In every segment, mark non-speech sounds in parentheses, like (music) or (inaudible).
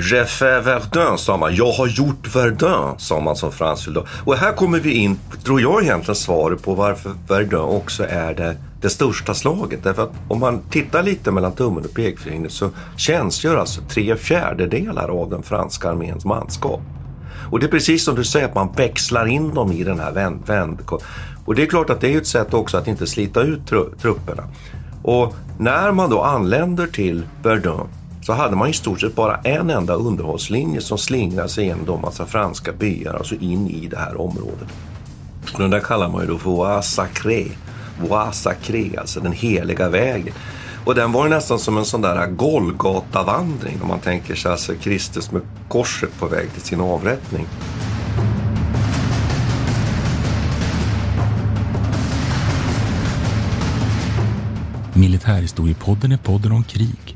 Refait Verdun sa man. Jag har gjort Verdun, sa man som fransk då. Och här kommer vi in, tror jag egentligen, svaret på varför Verdun också är det, det största slaget. Därför att om man tittar lite mellan tummen och pekfingret så tjänstgör alltså tre fjärdedelar av den franska arméns manskap. Och det är precis som du säger, att man växlar in dem i den här vänd, vänd Och det är klart att det är ett sätt också att inte slita ut trupperna. Och när man då anländer till Verdun så hade man i stort sett bara en enda underhållslinje som slingrade sig genom de massa franska byar, alltså in i det här området. Och den där kallar man ju då för Voie Sacré. Voie Sacré, alltså den heliga vägen. Och den var ju nästan som en sån där Golgata-vandring om man tänker sig alltså Kristus med korset på väg till sin avrättning. Militärhistoriepodden är podden om krig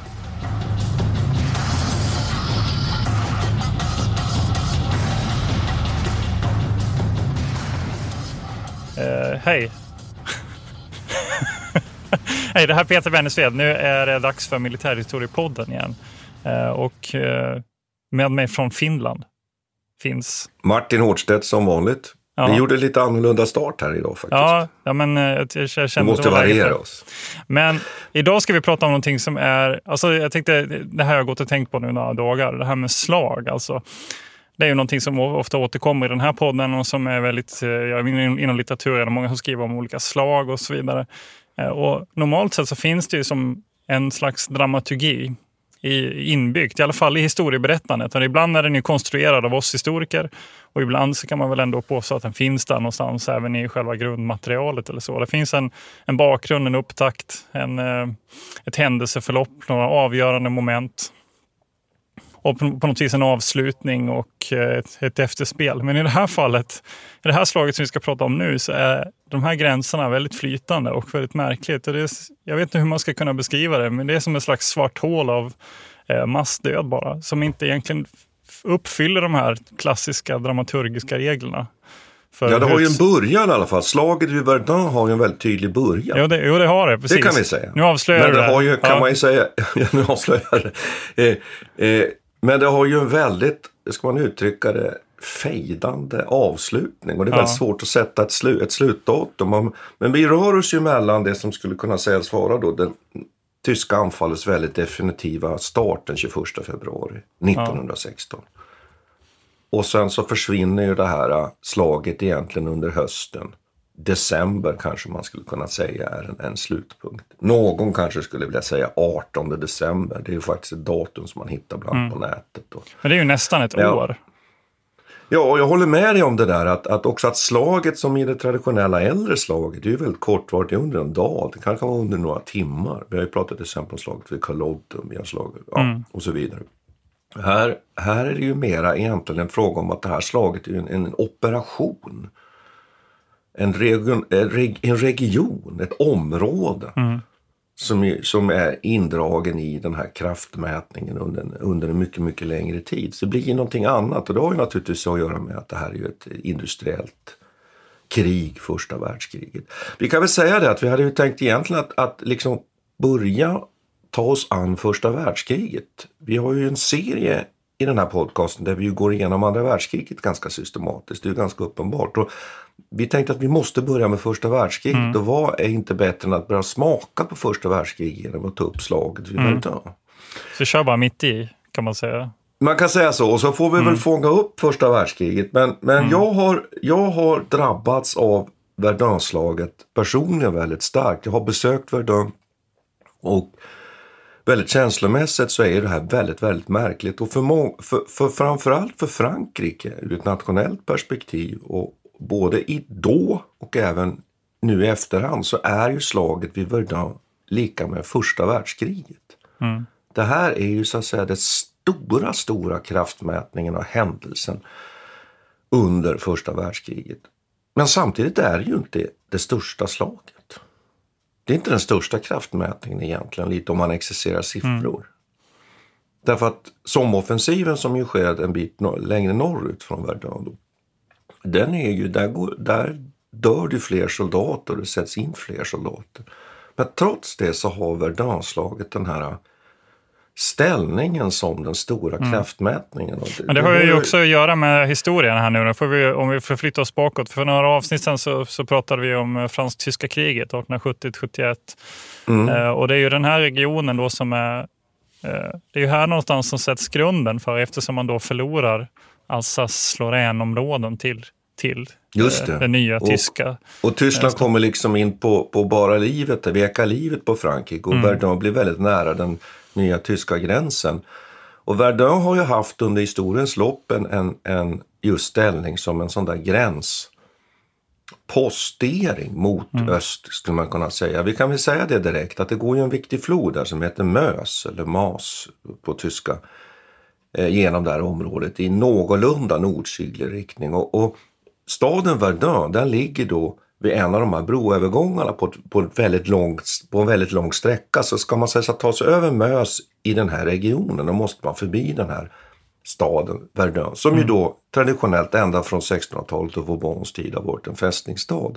Hej. (laughs) hej, det här är Peter Bennesved. Nu är det dags för Militärhistoriepodden igen. Uh, och uh, med mig från Finland finns... Martin Hårdstedt som vanligt. Ja. Vi gjorde lite annorlunda start här idag faktiskt. Ja, ja men jag, jag kände Vi måste variera oss. Men idag ska vi prata om någonting som är, alltså jag tänkte, det här har jag gått och tänkt på nu några dagar, det här med slag. Alltså, det är ju någonting som ofta återkommer i den här podden och som är väldigt, eh, ja, inom litteratur är det många som skriver om olika slag och så vidare. Eh, och normalt sett så finns det ju som en slags dramaturgi i, inbyggt, i alla fall i historieberättandet. Och ibland är den ju konstruerad av oss historiker och ibland så kan man väl ändå påstå att den finns där någonstans även i själva grundmaterialet. eller så. Det finns en, en bakgrund, en upptakt, en, eh, ett händelseförlopp, några avgörande moment och på, på något vis en avslutning och ett, ett efterspel. Men i det här fallet, i det här slaget som vi ska prata om nu, så är de här gränserna väldigt flytande och väldigt märkligt. Och det är, jag vet inte hur man ska kunna beskriva det, men det är som ett slags svart hål av eh, massdöd bara, som inte egentligen uppfyller de här klassiska dramaturgiska reglerna. ja, det har ju en början i alla fall. Slaget vid Verdun har ju en väldigt tydlig början. Jo, det, jo, det har det. Precis. Det kan vi säga. Nu avslöjar Men det. har ju, kan ja. man ju säga, (laughs) nu avslöjar det. Eh, eh, men det har ju en väldigt, ska man uttrycka det, fejdande avslutning. Och det är ja. väldigt svårt att sätta ett, slu, ett slutdatum. Men vi rör oss ju mellan det som skulle kunna sägas vara då den tyska anfallets väldigt definitiva start den 21 februari 1916. Ja. Och sen så försvinner ju det här äh, slaget egentligen under hösten december kanske man skulle kunna säga är en, en, slutpunkt. Någon kanske skulle vilja säga 18 december. Det är ju faktiskt ett datum som man hittar bland mm. på nätet. Då. Men det är ju nästan ett ja. år. Ja, och jag håller med dig om det där att, att också att slaget som i det traditionella äldre slaget, det är ju väldigt kortvarigt, det är under en dag, det kanske var under några timmar. Vi har ju pratat till exempel om slaget vid Culloden, vi har slagit, ja, mm. och så vidare. Här, här är det ju mera egentligen en fråga om att det här slaget är en, en operation en, region, en region, ett område mm. som, är, som är indragen i den här kraftmätningen under under en mycket, mycket längre tid. Så det blir någonting annat och det har ju naturligtvis att göra med att det här är ju ett industriellt krig, första världskriget. Vi kan väl säga det att vi hade ju tänkt egentligen att, att liksom börja ta oss an första världskriget. Vi har ju en serie i den här podcasten där vi går igenom andra världskriget ganska systematiskt. Det är ganska uppenbart. Och vi tänkte att vi måste börja med första världskriget mm. och vad är inte bättre än att börja smaka på första världskriget genom att ta upp slaget vid mm. Verdun. Så kör bara mitt i kan man säga. Man kan säga så. Och så får vi Mm. väl fånga upp första världskriget. Men, men jag, har, jag har drabbats av Verdunslaget personligen väldigt starkt. Jag har besökt Verdun och väldigt känslomässigt så är det här väldigt, väldigt märkligt. Och för, må- för, för framförallt för Frankrike ur ett nationellt perspektiv och både i då och även nu i efterhand så är ju slaget vid Verdun lika med första världskriget. Det här är ju så att säga den stora, stora kraftmätningen och händelsen under första världskriget. Men samtidigt är det ju inte det största slaget. Det är inte den största kraftmätningen egentligen, lite om man exercerar siffror. Därför att somoffensiven som ju sker en bit längre norrut från Verdun, den är ju, där, går, där dör det fler soldater och det sätts in fler soldater. Men trots det så har Verdunslaget den här ställningen som den stora kraftmätningen. Och Men det har ju också att göra med historien här nu. Får vi, om vi förflyttar oss bakåt. För några avsnitt sedan så, så pratade vi om eh, fransk-tyska kriget 1870-71. Eh, och det är ju den här regionen då som är... Eh, det är ju här någonstans som sätts grunden för eftersom man då förlorar Alsace-Lorraine-områden till, till Just eh, det. det nya Och- tyska. Och Tyskland kommer liksom in på, på bara livet, veka livet på Frankrike och Verdun blir väldigt nära den nya tyska gränsen. Och Verdun har ju haft under historiens lopp en, en, en just ställning som en sån där gränspostering mot öst skulle man kunna säga. Vi kan väl säga det direkt att det går ju en viktig flod där som heter Mös eller Mas på tyska eh, genom det här området i någorlunda nordsydlig riktning. Och, och staden Verdun, den ligger då vid en av de här broövergångarna på, på, väldigt långt, på en väldigt lång sträcka. Så ska man säga så att ta sig över Mös i den här regionen, då måste man förbi den här staden Verdun. Som ju då traditionellt ända från 1600-talet och Vauxballs tid har varit en fästningsstad.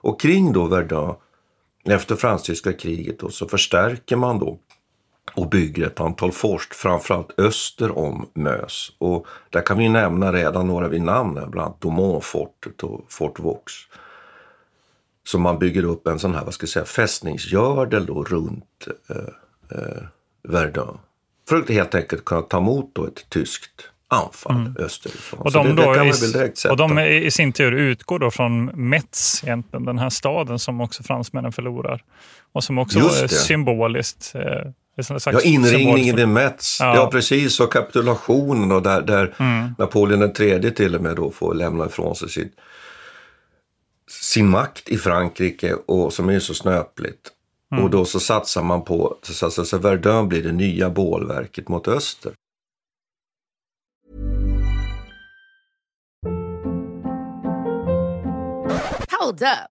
Och kring då Verdun, efter fransk-tyska kriget då, så förstärker man då och bygger ett antal forst, framförallt öster om Mös. Och där kan vi nämna redan några vid namn, bland annat Domont-fortet och Fort Vaux. Så man bygger upp en sån här, vad ska jag säga, fästningsgördel då runt eh, eh, Verdun. För att helt enkelt kunna ta emot då ett tyskt anfall österifrån. Mm. Och Så de, det, det i, och de i sin tur utgår då från Metz, egentligen, den här staden som också fransmännen förlorar. Och som också symboliskt. Eh, Ja, inringningen vid Metz. Ja. Ja. precis. Och kapitulationen och där, där Mm. Napoleon III till och med då får lämna ifrån sig sin, sin makt i Frankrike och som är så snöpligt. Mm. Och då så satsar man på, så, så, så, så Verdun blir det nya bålverket mot öster. Hold up.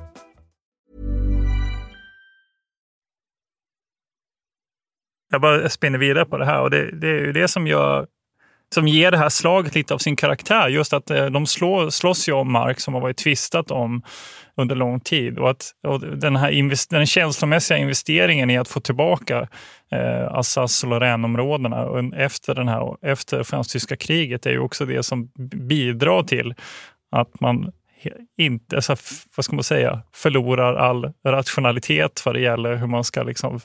Jag bara spinner vidare på det här och det, det är ju det som gör som ger det här slaget lite av sin karaktär. Just att eh, de slår, slåss ju om mark som har varit tvistat om under lång tid. Och, att, och den, här invest, den känslomässiga investeringen i att få tillbaka eh, Alsace och Lorraine-områdena efter, den här, efter fransk-tyska kriget är ju också det som bidrar till att man inte, alltså, vad ska man säga, förlorar all rationalitet vad det gäller hur man ska liksom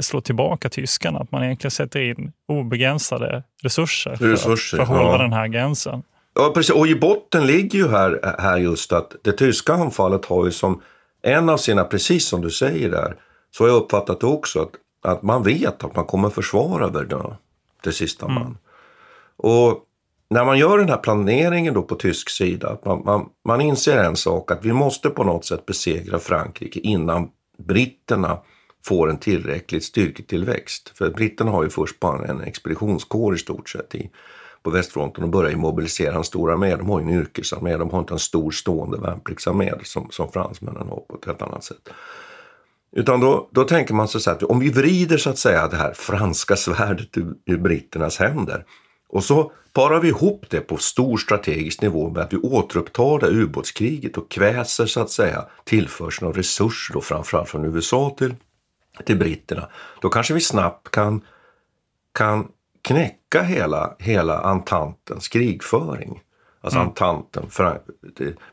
slå tillbaka tyskarna. Att man egentligen sätter in obegränsade resurser, resurser för att hålla ja. den här gränsen. Ja, precis. Och i botten ligger ju här, här just att det tyska anfallet har ju som en av sina, precis som du säger där, så har jag uppfattat det också, att, att man vet att man kommer försvara Verdun till sista man. Mm. Och när man gör den här planeringen då på tysk sida, att man, man, man inser en sak, att vi måste på något sätt besegra Frankrike innan britterna får en tillräckligt styrketillväxt. För britterna har ju först bara en expeditionskår i stort sett i, på västfronten och börjar mobilisera en stor armé. De har ju en yrkesarmé, de har inte en stor stående värnpliktsarmé som, som fransmännen har på ett helt annat sätt. Utan då, då tänker man sig så att om vi vrider så att säga det här franska svärdet ur, ur britternas händer och så parar vi ihop det på stor strategisk nivå med att vi återupptar det ubåtskriget och kväser så att säga tillförseln av resurser då framförallt från USA till, till britterna. Då kanske vi snabbt kan, kan knäcka hela, hela entantens krigföring. Alltså mm. entanten, för,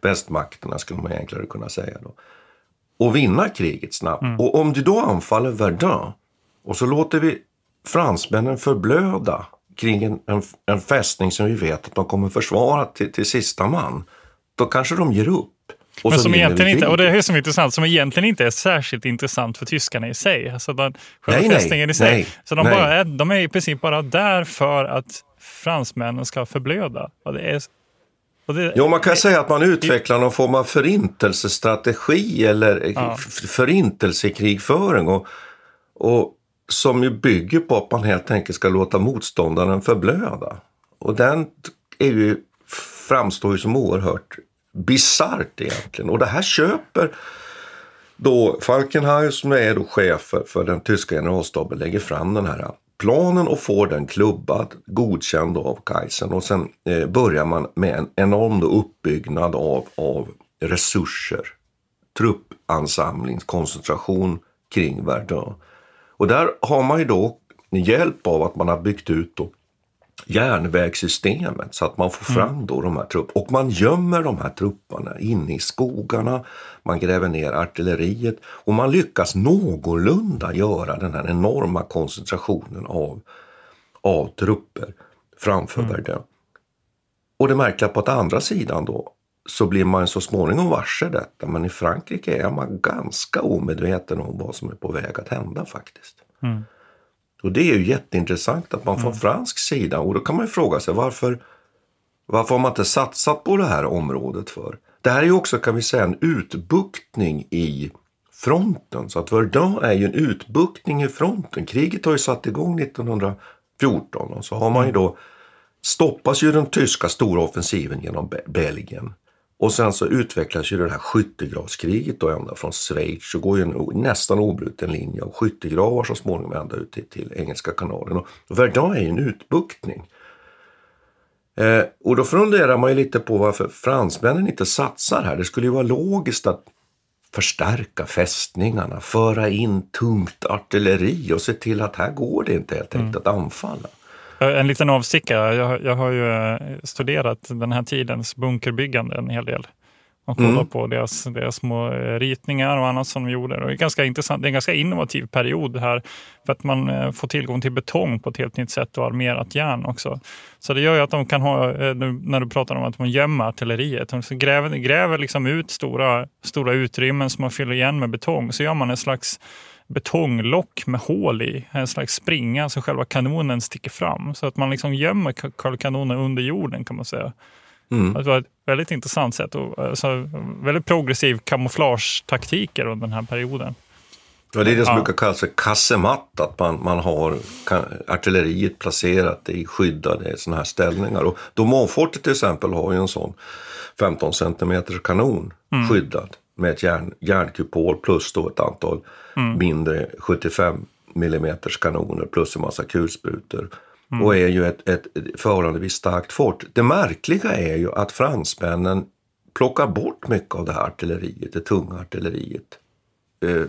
västmakterna skulle man egentligen kunna säga då. Och vinna kriget snabbt. Mm. Och om du då anfaller Verdun och så låter vi fransmännen förblöda kring en, en, en fästning som vi vet att de kommer försvara till, till sista man. Då kanske de ger upp. Och men som egentligen inte, och det är som är intressant, som egentligen inte är särskilt intressant för tyskarna i sig. Alltså den, nej, fästningen nej, i sig. Nej, så de, bara är, de är i princip bara där för att fransmännen ska förblöda. Och det är, och det, jo, man kan säga att man utvecklar någon form av förintelsestrategi eller ja. förintelsekrigföring. Och, och som ju bygger på att man helt enkelt ska låta motståndaren förblöda. Och den är ju, framstår ju som oerhört bisarrt egentligen. Och det här köper då Falkenhayn som är då chef för, för den tyska generalstaben lägger fram den här planen och får den klubbad, godkänd av Kaisen. Och sen eh, börjar man med en enorm uppbyggnad av, av resurser, truppansamling, koncentration kring Verdun. Och där har man ju då hjälp av att man har byggt ut då järnvägssystemet så att man får mm. fram då de här trupperna. Och man gömmer de här trupperna inne i skogarna, man gräver ner artilleriet och man lyckas någorlunda göra den här enorma koncentrationen av, av trupper framför mm. Verdun. Och det märkliga på att andra sidan då så blir man så småningom varse detta. Men i Frankrike är man ganska omedveten om vad som är på väg att hända faktiskt. Mm. Och det är ju jätteintressant att man från mm. fransk sida, och då kan man ju fråga sig varför, varför har man inte satsat på det här området för? Det här är ju också kan vi säga en utbuktning i fronten. Så att Verdun är ju en utbuktning i fronten. Kriget har ju satt igång 1914 och så har man ju mm. då stoppas ju den tyska stora offensiven genom Belgien. Och sen så utvecklas ju det här skyttegravskriget då ända från Schweiz. och går ju en nästan obruten linje av skyttegravar så småningom ända ut till, till Engelska kanalen. Och Verdun är ju en utbuktning. Eh, och då funderar man ju lite på varför fransmännen inte satsar här. Det skulle ju vara logiskt att förstärka fästningarna, föra in tungt artilleri och se till att här går det inte helt enkelt mm. att anfalla. En liten avstickare. Jag, jag har ju eh, studerat den här tidens bunkerbyggande en hel del. Och kollat mm. på deras, deras små eh, ritningar och annat som de gjorde. Och det, är ganska intressant. det är en ganska innovativ period här för att man eh, får tillgång till betong på ett helt nytt sätt och armerat järn också. Så det gör ju att de kan ha, när du pratar om att man gömmer artilleriet, de gräver, gräver liksom ut stora, stora utrymmen som man fyller igen med betong. Så gör man en slags betonglock med hål i, en slags springa så själva kanonen sticker fram. Så att man liksom gömmer kanonen under jorden kan man säga. Mm. Det var ett väldigt intressant sätt och alltså, väldigt progressiv kamouflagetaktiker under den här perioden. Ja, det är det som ja. brukar kallas för kassematt, att man, man har artilleriet placerat i skyddade sådana här ställningar. Och Domonfortet till exempel har ju en sån 15 cm kanon mm. skyddad med ett järn, järnkupol plus då ett antal mm. mindre 75 mm kanoner plus en massa kulsprutor. och är ju ett, ett förhållandevis starkt fort. Det märkliga är ju att fransmännen plockar bort mycket av det här artilleriet, det tunga artilleriet. Eh,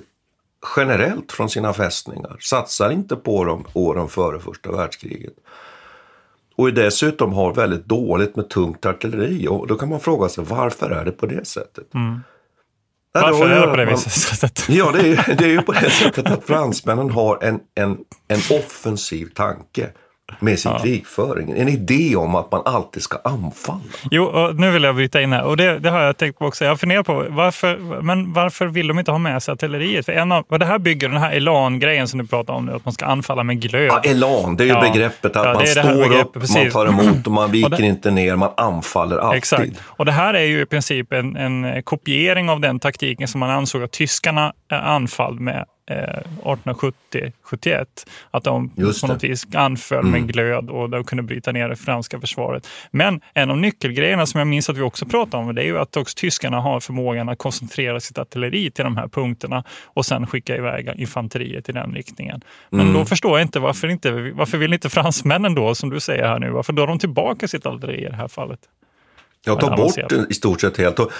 generellt från sina fästningar, satsar inte på dem åren före första världskriget. Och dessutom har väldigt dåligt med tungt artilleri. Och då kan man fråga sig varför är det på det sättet? Mm. Varför är det på det viset? Ja, det är, ju- det är ju på det sättet att fransmännen har en, en, en offensiv tanke med sin krigföring. En idé om att man alltid ska anfalla. Jo, och nu vill jag bryta in här. Och det, det har jag tänkt på också. Jag funderar på varför, men varför vill de inte ha med sig artilleriet? För en av, vad det här bygger, den här elan-grejen som du pratar om nu, att man ska anfalla med glöd. Ja, elan, det är ju Ja. begreppet att Ja, man står begreppet, upp, man precis. tar emot och man viker Och det- inte ner, man anfaller alltid. Exakt. Och det här är ju i princip en, en kopiering av den taktiken som man ansåg att tyskarna anfall med 1870-71. Att de på något vis anföll Mm. med glöd och de kunde bryta ner det franska försvaret. Men en av nyckelgrejerna som jag minns att vi också pratade om det är ju att också tyskarna har förmågan att koncentrera sitt artilleri till de här punkterna och sen skicka iväg infanteriet i den riktningen. Men Mm. då förstår jag inte varför, inte varför vill inte fransmännen då, som du säger här nu, varför drar de tillbaka sitt artilleri i det här fallet? Ja, bort avancerat. den i stort sett helt. Och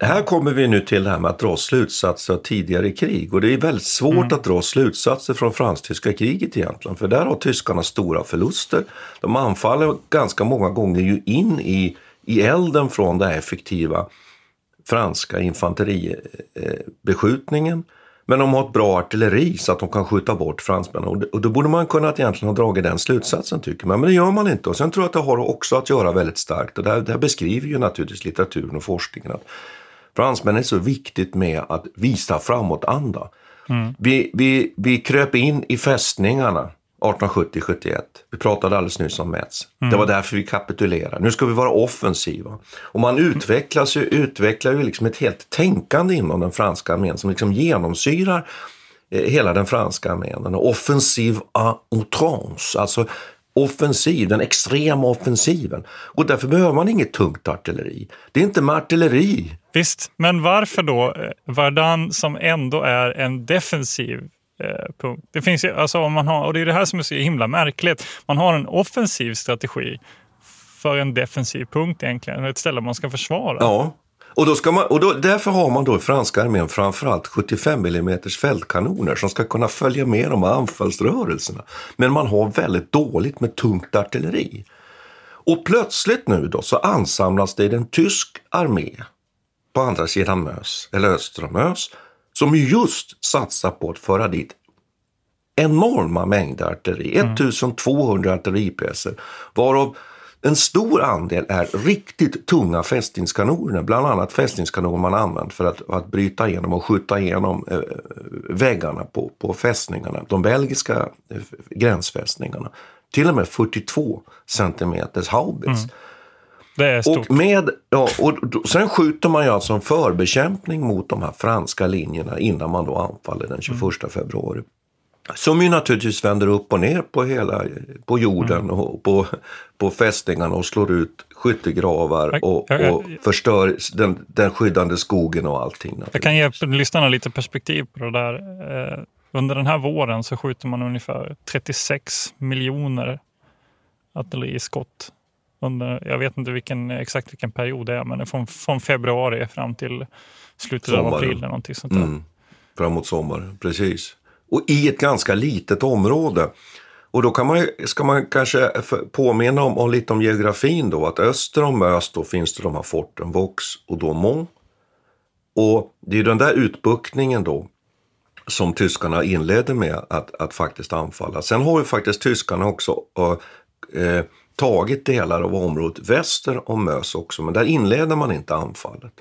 här kommer vi nu till det här med att dra slutsatser av tidigare krig. Och det är väldigt svårt Mm. att dra slutsatser från fransk-tyska kriget egentligen. För där har tyskarna stora förluster. De anfaller ganska många gånger ju in i, i elden från den här effektiva franska infanteribeskjutningen. Men de har ett bra artilleri så att de kan skjuta bort fransmännen. Och Och då borde man kunnat egentligen ha dragit den slutsatsen tycker man. Men det gör man inte. Och sen tror jag att det har också att göra väldigt starkt. Och det här, det här beskriver ju naturligtvis litteraturen och forskningen. Att fransmännen är så viktigt med att visa framåtanda. Vi, vi, vi kröp in i fästningarna 1870-71. Vi pratade alldeles nyss om Metz. Det var därför vi kapitulerade. Nu ska vi vara offensiva. Och man utvecklas ju, utvecklar ju liksom ett helt tänkande inom den franska armén som liksom genomsyrar eh, hela den franska armén. Den offensiv à outrance, alltså offensiv, den extrema offensiven. Och därför behöver man inget tungt artilleri. Det är inte med artilleri Visst, men varför då eh, Vardan som ändå är en defensiv Eh, punkt? Det finns ju, alltså om man har, och det är det här som är så himla märkligt. Man har en offensiv strategi för en defensiv punkt egentligen, ett ställe man ska försvara. Ja, och, då ska man, och då, därför har man då i franska armén framförallt 75 mm fältkanoner som ska kunna följa med de här anfallsrörelserna. Men man har väldigt dåligt med tungt artilleri. Och plötsligt nu då så ansamlas det i en tysk armé på andra sidan Mös, eller öster om Mös, just satsar på att föra dit enorma mängder artilleri, 1200 artilleripjäser, varav en stor andel är riktigt tunga fästningskanoner, bland annat fästningskanoner man använt för att, att bryta igenom och skjuta igenom eh, väggarna på, på fästningarna, de belgiska eh, gränsfästningarna. Till och med 42 centimeters haubits. Det är stort. Och, med, ja, och då, sen skjuter man ju alltså en förbekämpning mot de här franska linjerna innan man då anfaller den 21 februari. Som ju naturligtvis vänder upp och ner på hela på jorden och på, på fästningarna och slår ut skyttegravar och, och förstör den, den skyddande skogen och allting. Jag kan ge lyssnarna lite perspektiv på det där. Eh, Under den här våren så skjuter man ungefär 36 miljoner artilleriskott. Under, jag vet inte vilken, exakt vilken period det är, men från, från februari fram till slutet av Sommaren. april eller någonting sånt. Mm, framåt sommaren, precis. Och i ett ganska litet område. Och då kan man, ska man kanske påminna om, om lite om geografin då. Att öster om Mös då finns det de här forten Vaux och Daumont. Och det är den där utbuktningen då som tyskarna inledde med att, att faktiskt anfalla. Sen har ju faktiskt tyskarna också eh, tagit delar av området väster om Mös också, men där inleder man inte anfallet.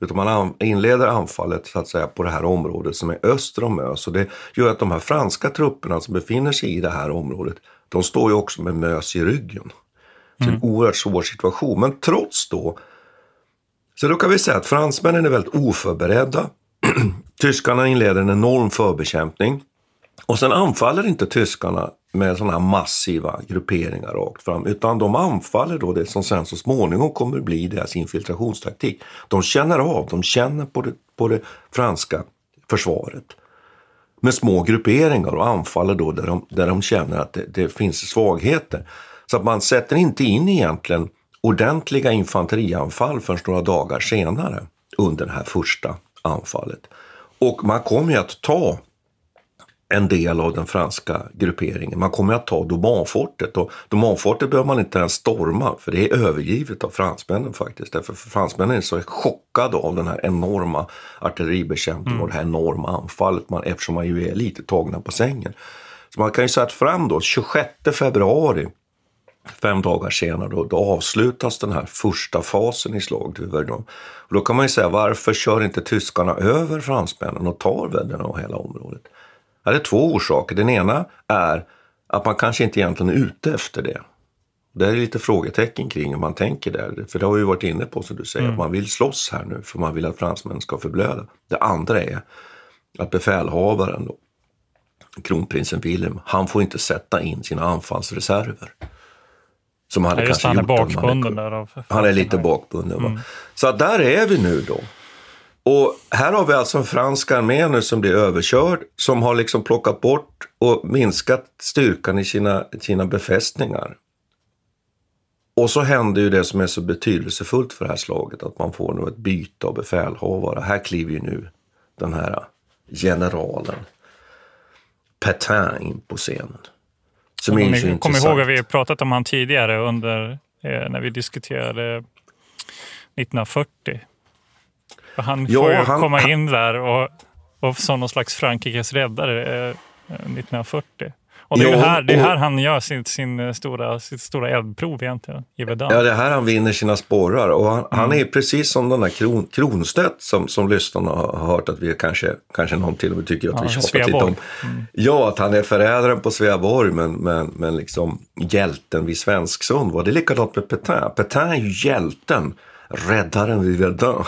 Utan man an- inleder anfallet så att säga på det här området som är öster om Mös. Och det gör att de här franska trupperna som befinner sig i det här området, de står ju också med Mös i ryggen. Så är en oerhört svår situation. Men trots då, så då kan vi säga att fransmännen är väldigt oförberedda. (clears throat) Tyskarna inleder en enorm förbekämpning. Och sen anfaller inte tyskarna med sådana här massiva grupperingar rakt fram, utan de anfaller då det som sen så småningom kommer bli deras infiltrationstaktik. De känner av, de känner på det, på det franska försvaret. med små grupperingar och anfaller då där de, där de känner att det, det finns svagheter. Så att man sätter inte in egentligen ordentliga infanterianfall förrän några dagar senare under det här första anfallet. Och man kommer ju att ta en del av den franska grupperingen. Man kommer att ta Domanfortet och Domanfortet behöver man inte ens storma för det är övergivet av fransmännen faktiskt. Därför för fransmännen är så chockade av den här enorma artilleribekämpningen mm. och det här enorma anfallet man, eftersom man ju är lite tagna på sängen. Så man kan ju säga att fram då 26 februari fem dagar senare då, då avslutas den här första fasen i slaget vid Verdun. Och då kan man ju säga varför kör inte tyskarna över fransmännen och tar Verdun och hela området? Ja, det är två orsaker. Den ena är att man kanske inte egentligen är ute efter det. Det är lite frågetecken kring hur man tänker där. För det har vi varit inne på som du säger, mm. att man vill slåss här nu för man vill att fransmännen ska förblöda. Det andra är att befälhavaren, då, kronprinsen Wilhelm, han får inte sätta in sina anfallsreserver. Som han ja, kanske han är bakbunden där. Av han är lite bakbunden. Mm. Så där är vi nu då. Och här har vi alltså en fransk armé nu som blir överkörd, som har liksom plockat bort och minskat styrkan i sina, sina befästningar. Och så händer ju det som är så betydelsefullt för det här slaget, att man får nu ett byte av befälhavare. Här kliver ju nu den här generalen Petain in på scenen. Som är så Kom ihåg att vi pratat om han tidigare under, eh, när vi diskuterade 1940 han får ja, han, komma in där och, och som någon slags Frankrikes räddare eh, 1940. Och det är, jo, här, det är här han gör sin, sin stora, sitt stora eldprov egentligen, i Verdun. Ja, det är här han vinner sina sporrar. Och han, mm. han är precis som den där Kron, Kronstedt som, som lyssnarna har hört att vi kanske, kanske någon till och med tycker att ja, vi tjatar lite om. Mm. Ja, att han är förrädaren på Sveaborg men, men, men liksom hjälten vid Svensksund. Det är likadant med Petain. Petain är ju hjälten, räddaren vid Verdun.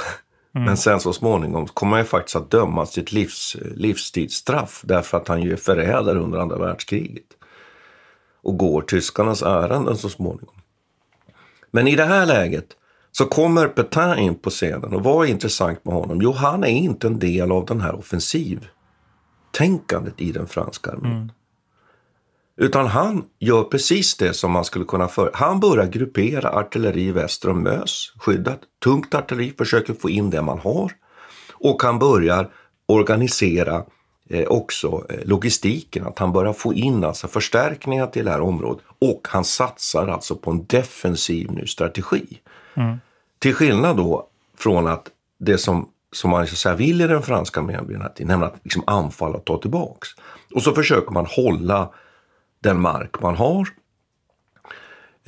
Mm. Men sen så småningom kommer han ju faktiskt att dömas till ett livs, livstidsstraff därför att han ju är förrädare under andra världskriget. Och går tyskarnas ärenden så småningom. Men i det här läget så kommer Petain in på scenen och vad är intressant med honom? Jo, han är inte en del av den här offensivtänkandet i den franska armén. Mm. Utan han gör precis det som man skulle kunna för. Han börjar gruppera artilleri väster om Mös, skyddat. Tungt artilleri, försöker få in det man har. Och han börjar organisera eh, också eh, logistiken, att han börjar få in alltså förstärkningar till det här området. Och han satsar alltså på en defensiv nu strategi. Mm. Till skillnad då från att det som, som man så säga, vill i den franska armén, nämligen att liksom anfalla och ta tillbaks. Och så försöker man hålla den mark man har.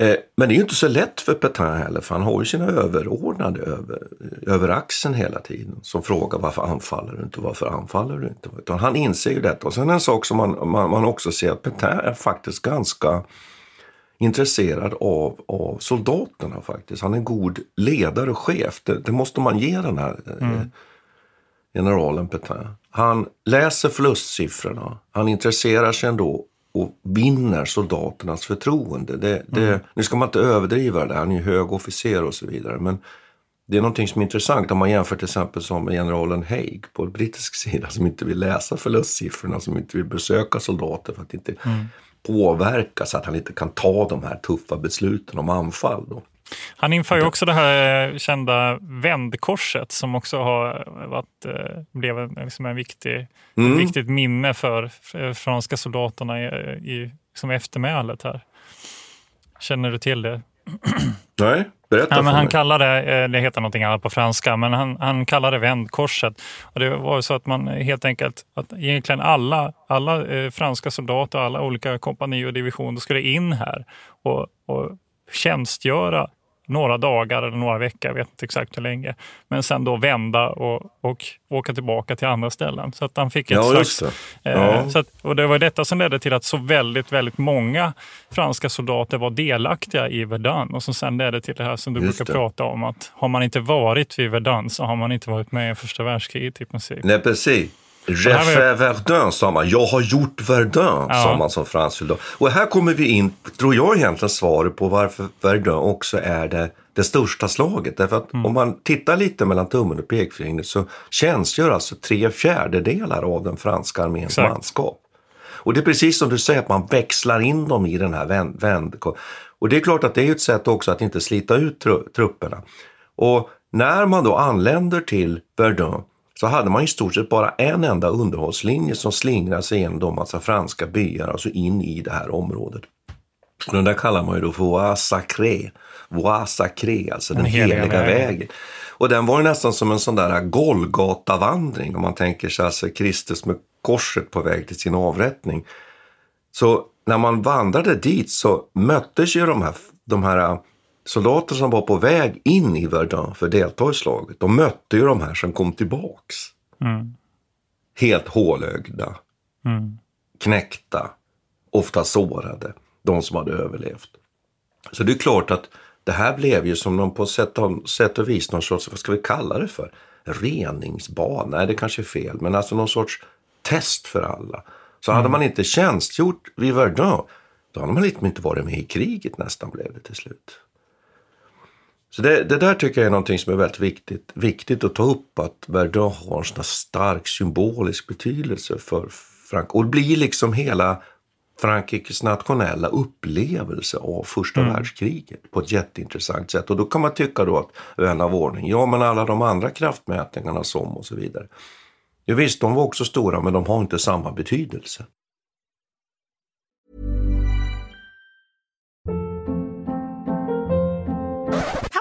Eh, men det är ju inte så lätt för Petain heller, för han har ju sina överordnade över, över axeln hela tiden som frågar varför anfaller du inte, varför anfaller du inte? Utan han inser ju detta. Och sen en sak som man, man, man också ser att Petain är faktiskt ganska intresserad av, av soldaterna faktiskt. Han är en god ledare och chef. Det, det måste man ge den här eh, mm. generalen Petain. Han läser förlustsiffrorna. Han intresserar sig ändå och vinner soldaternas förtroende. Det, det, mm. Nu ska man inte överdriva det, han är ju hög officer och så vidare. Men det är någonting som är intressant om man jämför till exempel som generalen Haig på brittisk sida som inte vill läsa förlustsiffrorna, som inte vill besöka soldater för att inte mm. så att han inte kan ta de här tuffa besluten om anfall. Då. Han inför ju också det här kända vändkorset som också har varit, eh, blev en, liksom en viktig, mm. ett viktigt minne för franska soldaterna i, i liksom eftermälet här. Känner du till det? Nej, berätta ja, men Han kallade, eh, det heter någonting annat på franska, men han, han kallade det vändkorset. Och det var så att man helt enkelt, att egentligen alla, alla eh, franska soldater, alla olika kompani och divisioner skulle in här och, och tjänstgöra några dagar eller några veckor, jag vet inte exakt hur länge. Men sen då vända och, och åka tillbaka till andra ställen. Så att han fick ett ja, slags... Det. Eh, ja. Eh, så att, och det var detta som ledde till att så väldigt, väldigt många franska soldater var delaktiga i Verdun och som sen ledde till det här som du just brukar det. prata om att har man inte varit vid Verdun så har man inte varit med i första världskriget i princip. Nej, precis. J'ai fait Verdun, sa man. Jag har gjort Verdun, ja. sa man som fransk soldat. Och här kommer vi in, tror jag egentligen, svaret på varför Verdun också är det det största slaget. Därför att om man tittar lite mellan tummen och pekfingret så tjänstgör alltså tre fjärdedelar av den franska arméns Exakt. manskap. Och det är precis som du säger att man växlar in dem i den här vänd... vänd och det är klart att det är ett sätt också att inte slita ut tru- trupperna. Och när man då anländer till Verdun så hade man i stort sett bara en enda underhållslinje som slingrade sig genom de massa franska byar, alltså in i det här området. Och den där kallar man ju då för Voie Sacré, Voie Sacré, alltså den, Den heliga heliga, vägen. vägen. Och den var ju nästan som en sån där Golgata-vandring om man tänker sig alltså Kristus med korset på väg till sin avrättning. Så när man vandrade dit så möttes ju de här, de här soldater som var på väg in i Verdun för att delta i slaget. De mötte ju de här som kom tillbaks. Mm. Helt hålögda, Mm. knäckta, ofta sårade. De som hade överlevt. Så det är klart att det här blev ju som någon på sätt och, sätt och vis någon sorts, vad ska vi kalla det för? Reningsbad? Nej, det kanske är fel. Men alltså någon sorts test för alla. Så hade man inte tjänstgjort vid Verdun, då hade man liksom inte varit med i kriget nästan blev det till slut. Så det, det där tycker jag är någonting som är väldigt viktigt, viktigt att ta upp. Att Verdun har en sån här stark symbolisk betydelse för Frankrike. Och det blir liksom hela Frankrikes nationella upplevelse av första världskriget på ett jätteintressant sätt. Och då kan man tycka då att vän av ordning, ja men alla de andra kraftmätningarna som och så vidare. Ja, visst, de var också stora men de har inte samma betydelse.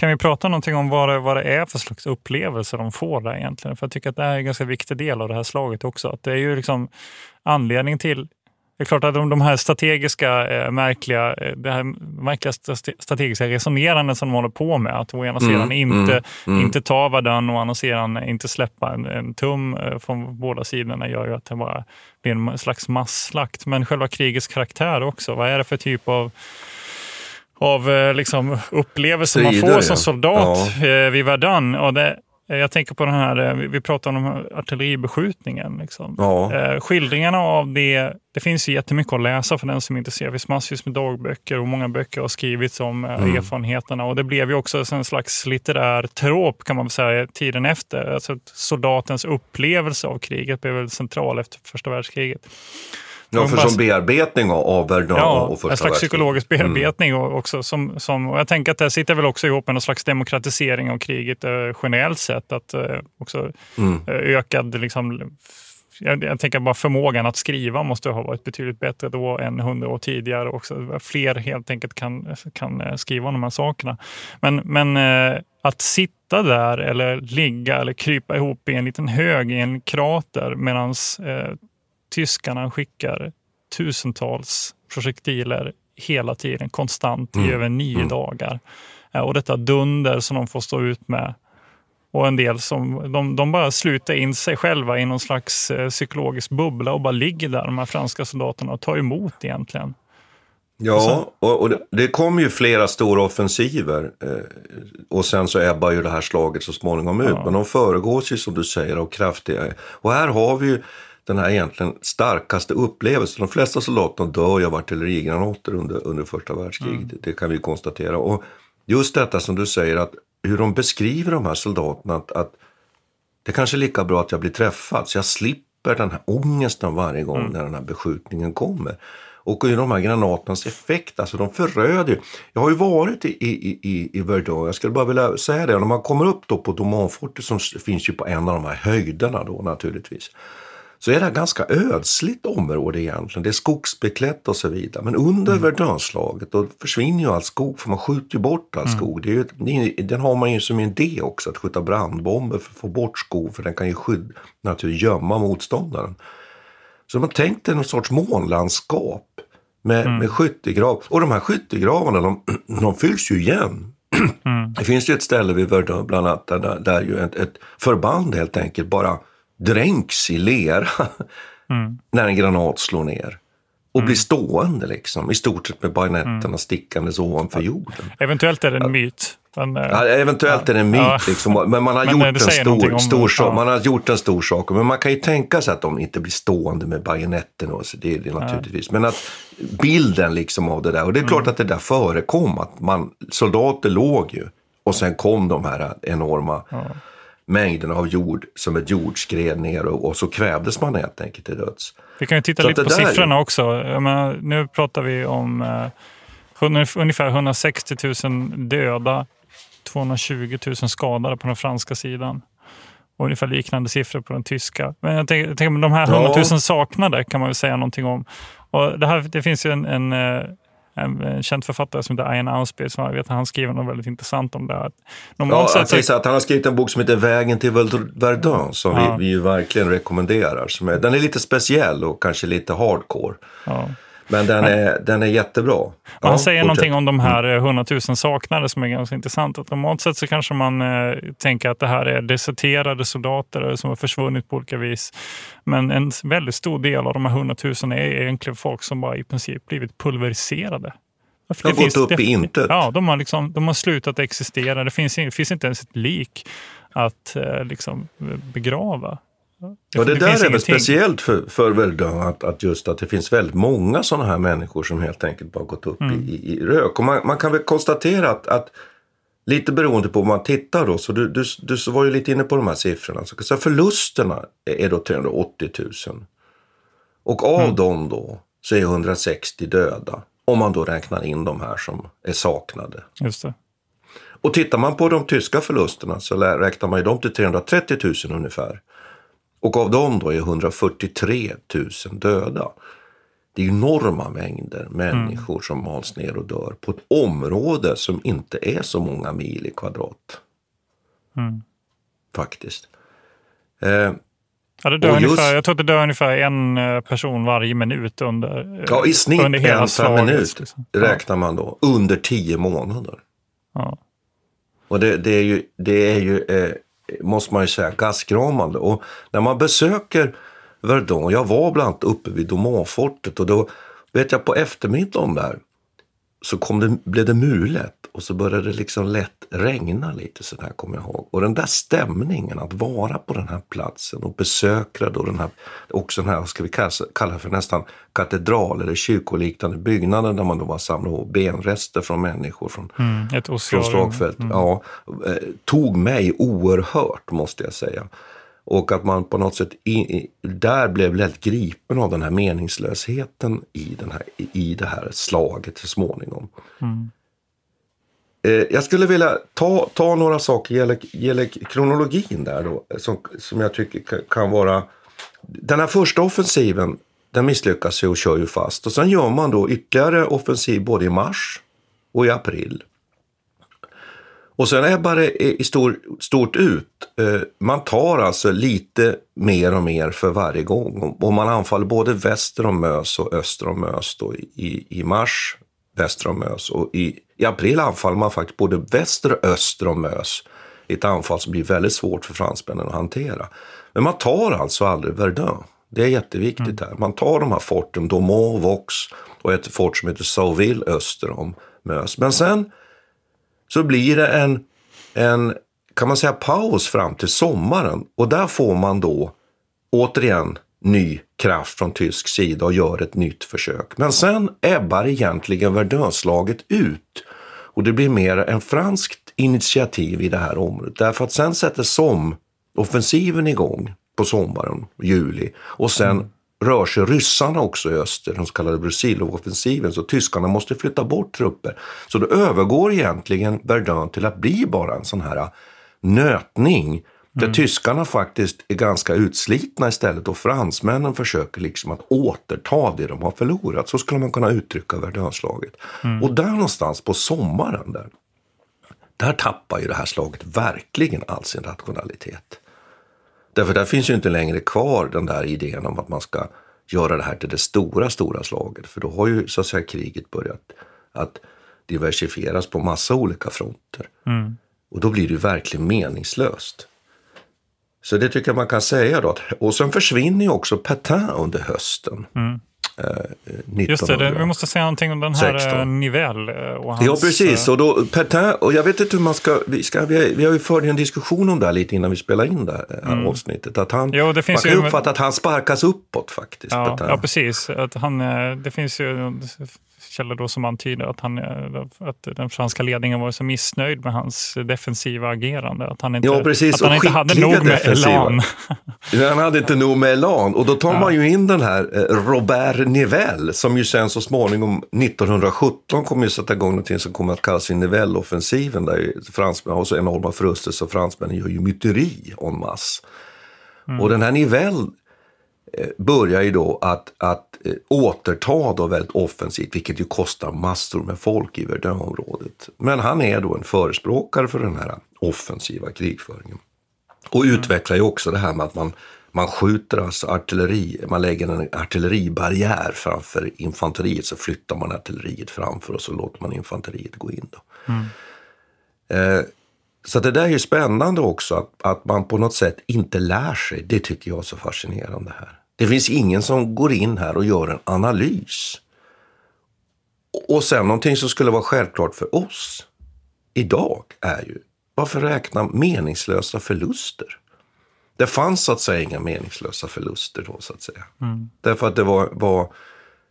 Kan vi prata någonting om vad det, vad det är för slags upplevelse de får där egentligen? För jag tycker att det är en ganska viktig del av det här slaget också. Att det är ju liksom anledning till det är klart att de, de här strategiska, eh, märkliga, eh, det här märkliga st- strategiska resonerandet som de håller på med, att å ena Mm, sidan inte, mm, mm. inte ta Verdun och å andra sidan inte släppa en, en tum eh, från båda sidorna gör ju att det bara blir en slags masslakt. Men själva krigets karaktär också, vad är det för typ av av eh, liksom, upplevelser man får som ja. soldat eh, vid Verdun. Och det, jag tänker på den här, eh, vi- pratar om artilleribeskjutningen. Liksom. Ja. Skildringarna av det, det finns ju jättemycket att läsa för den som är intresserad. Det finns massvis med dagböcker och många böcker har skrivits om Mm. erfarenheterna. Och det blev ju också en slags litterär trop kan man säga tiden efter. Alltså soldatens upplevelse av kriget blev väl central efter första världskriget. Ja, för bara- som bearbetning av- Verdun Ja, och första en slags psykologisk Mm. bearbetning och också. Som, som, och jag tänker att det sitter väl också ihop med någon slags demokratisering av kriget eh, generellt sett. Att eh, också Mm. eh, ökad, liksom, jag, jag tänker bara förmågan att skriva måste ha varit betydligt bättre då än hundra år tidigare. Också. Fler helt enkelt kan, kan eh, skriva om de här sakerna. Men, men eh, att sitta där eller ligga eller krypa ihop i en liten hög i en krater medan eh, tyskarna skickar tusentals projektiler hela tiden, konstant i Mm. över nio Mm. dagar. Eh, Och detta dunder som de får stå ut med. Och en del som de, de bara sluter in sig själva i någon slags eh, psykologisk bubbla och bara ligger där, de här franska soldaterna, och tar emot egentligen. Ja, och, och det, det kom ju flera stora offensiver eh, och sen så ebbar ju det här slaget så småningom ut. Ja. Men de föregås ju som du säger av kraftiga... Och här har vi ju den här egentligen starkaste upplevelsen. De flesta soldaterna dör ju av artillerigranater under, under första världskriget. Det, det kan vi konstatera. Och just detta som du säger, att hur de beskriver de här soldaterna, att, att det kanske är lika bra att jag blir träffad så jag slipper den här ångesten varje gång när den här beskjutningen kommer. Och hur de här granaternas effekt, alltså de föröder ju. Jag har ju varit i, i, i, i Verdun, jag skulle bara vilja säga det, när man kommer upp då på Domanfortet som finns ju på en av de här höjderna då naturligtvis. Så är det här ganska ödsligt område egentligen. Det är skogsbeklätt och så vidare. Men under mm. Verdunslaget då försvinner ju all skog för man skjuter ju bort all skog. Det är ju, den har man ju som en idé också, att skjuta brandbomber för att få bort skog för den kan ju skydd, naturligtvis gömma motståndaren. Så de har tänkt sig någon sorts månlandskap med, Mm. med skyttegrav. Och de här skyttegravarna de, (clears throat) de fylls ju igen. Mm. Det finns ju ett ställe vid Verdun bland annat där, där, där ju ett, ett förband helt enkelt bara dränks i lera Mm. när en granat slår ner. Och blir stående liksom, i stort sett med bajonetterna Mm. stickandes ovanför jorden. Eventuellt är det en myt. Men, Ja, eventuellt är det en myt, Ja. liksom, men man har, Men, gjort en stor, stor sak, ja. man har gjort en stor sak. Men man kan ju tänka sig att de inte blir stående med bajonetten. Och så, det är det naturligtvis. Men att bilden liksom av det där. Och det är klart Mm. att det där förekom. Att man, soldater låg ju. Och sen kom de här enorma mängderna av jord som ett jordskred ner. Och, och så kvävdes man helt enkelt till döds. Vi kan ju titta Så lite på där är- siffrorna också. Menar, nu pratar vi om eh, ungefär 160 000 döda, 220 000 skadade på den franska sidan. Och ungefär liknande siffror på den tyska. Men jag tänker, jag tänker de här 100 000 Ja. saknade kan man väl säga någonting om. Och det, här, det finns ju en, en, eh, en, en känd författare som heter Ian Ausby som jag vet att han skriver något väldigt intressant om det här. Ja, Normalt jag sett att han har skrivit en bok som heter Vägen till Verdun som Ja. vi, vi verkligen rekommenderar. Som är, den är lite speciell och kanske lite hardcore. ja. Men den är, den är jättebra. Ja, han säger fortsätt. någonting om de här eh, 100 000 saknade som är ganska intressant. Att normalt sett så kanske man eh, tänker att det här är deserterade soldater som har försvunnit på olika vis. Men en väldigt stor del av de här 100 000 är egentligen folk som bara i princip blivit pulveriserade. De har gått upp i intet. Ja, de har, liksom, de har slutat existera. Det finns, in- finns inte ens ett lik att eh, liksom, begrava. Och det, där finns är väl ingenting. speciellt för, för Verdun, att, att just att det finns väldigt många sådana här människor som helt enkelt bara gått upp Mm. i, i, i rök. Och man, man kan väl konstatera att, att lite beroende på vad man tittar då, så du, du, du var ju lite inne på de här siffrorna. Så, så förlusterna är då 380 000. Och av Mm. dem då så är 160 döda. Om man då räknar in de här som är saknade. Just det. Och tittar man på de tyska förlusterna så räknar man ju dem till 330 000 ungefär. Och av dem då är 143 000 döda. Det är enorma mängder människor som mals ner och dör på ett område som inte är så många mil i kvadrat. Mm. Faktiskt. Eh, Ja, det dör just- ungefär, jag tror att det dör ungefär en eh, person varje minut under, ja, I snitt under hela en per minut liksom. räknar man då. Under tio månader. Ja. Och det, det är ju, det är ju eh, måste man ju säga, gastkramande. Och när man besöker Verdun, jag var bland annat uppe vid Domanfortet och då vet jag på eftermiddagen där så kom det, blev det mulet och så började det liksom lätt regna lite så där kommer jag ihåg. Och den där stämningen att vara på den här platsen och besöka då den här, också den här, ska vi kalla, kalla för nästan katedral eller kyrkoliknande byggnaden där man då var samlat ihop benrester från människor från Mm, från slagfält. Ja, eh, tog mig oerhört måste jag säga. Och att man på något sätt i, i, där blev lätt gripen av den här meningslösheten i, den här, i, i det här slaget så småningom. Mm. Eh, jag skulle vilja ta, ta några saker gäller, gäller kronologin där då, som, som jag tycker kan, vara... Den här första offensiven, den misslyckas ju och kör ju fast. Och sen gör man då ytterligare offensiv både i mars och i april. Och sen ebbar det i stor, stort ut. Eh, man tar alltså lite mer och mer för varje gång. Och- man anfaller både väster om Mös och öster om Mös då i, i, i mars, väster om Mös. Och i, i april anfaller man faktiskt både väster och öster om Mös. I ett anfall som blir väldigt svårt för fransmännen att hantera. Men man tar alltså aldrig Verdun. Det är jätteviktigt här. Man tar de här forten, Domont, Vox och ett fort som heter Sauville öster om Mös. Men sen så blir det en, en, kan man säga, paus fram till sommaren. Och där får man då återigen ny kraft från tysk sida och gör ett nytt försök. Men sen ebbar egentligen Verdunslaget ut och det blir mer en franskt initiativ i det här området. Därför att sen sätter SOM-offensiven igång på sommaren, juli. Och sen mm. rör sig ryssarna också i öster, den så kallade Brusilov-offensiven. Så tyskarna måste flytta bort trupper. Så då övergår egentligen Verdun till att bli bara en sån här nötning där mm. tyskarna faktiskt är ganska utslitna istället och fransmännen försöker liksom att återta det de har förlorat. Så skulle man kunna uttrycka Verdunslaget. Mm. Och där någonstans på sommaren där, där tappar ju det här slaget verkligen all sin rationalitet. Därför där finns ju inte längre kvar den där idén om att man ska göra det här till det stora, stora slaget. För då har ju så att säga kriget börjat att diversifieras på massa olika fronter. Mm. Och då blir det ju verkligen meningslöst. Så det tycker jag man kan säga då. Och sen försvinner ju också Petain under hösten. Mm. Eh, Just det, det, vi måste säga någonting om den här 16. Eh, Nivell. Eh, och hans, ja, precis. Och då, Petain, och jag vet inte hur man ska, vi, ska, vi, vi har ju fört en diskussion om det här lite innan vi spelade in det här mm. avsnittet. Att han, jo, det finns man kan ju uppfatta att han sparkas uppåt faktiskt. Ja, ja precis. Att han, det finns ju källor då som antyder att, han, att den franska ledningen var så missnöjd med hans defensiva agerande. Att han inte, ja, precis. Att han inte hade nog med defensiva. (laughs) elan. han hade inte nog med elan. Och då tar ja. man ju in den här eh, Robert Nivelle som ju sen så småningom 1917 kommer ju sätta igång någonting som kommer att kallas Nivelle-offensiven där fransmännen har så enorma förluster så fransmännen gör ju myteri en masse. Mm. Och den här Nivelle Eh, börjar ju då att, att eh, återta då väldigt offensivt, vilket ju kostar massor med folk i Verdun-området. Men han är då en förespråkare för den här offensiva krigföringen. Och mm. utvecklar ju också det här med att man, man skjuter alltså artilleri, man lägger en artilleribarriär framför infanteriet, så flyttar man artilleriet framför och så låter man infanteriet gå in. Då. Mm. Eh, så det där är ju spännande också, att, att man på något sätt inte lär sig. Det tycker jag är så fascinerande här. Det finns ingen som går in här och gör en analys. Och sen någonting som skulle vara självklart för oss idag är ju, varför räkna meningslösa förluster? Det fanns så att säga inga meningslösa förluster då så att säga. Mm. Därför att det var, var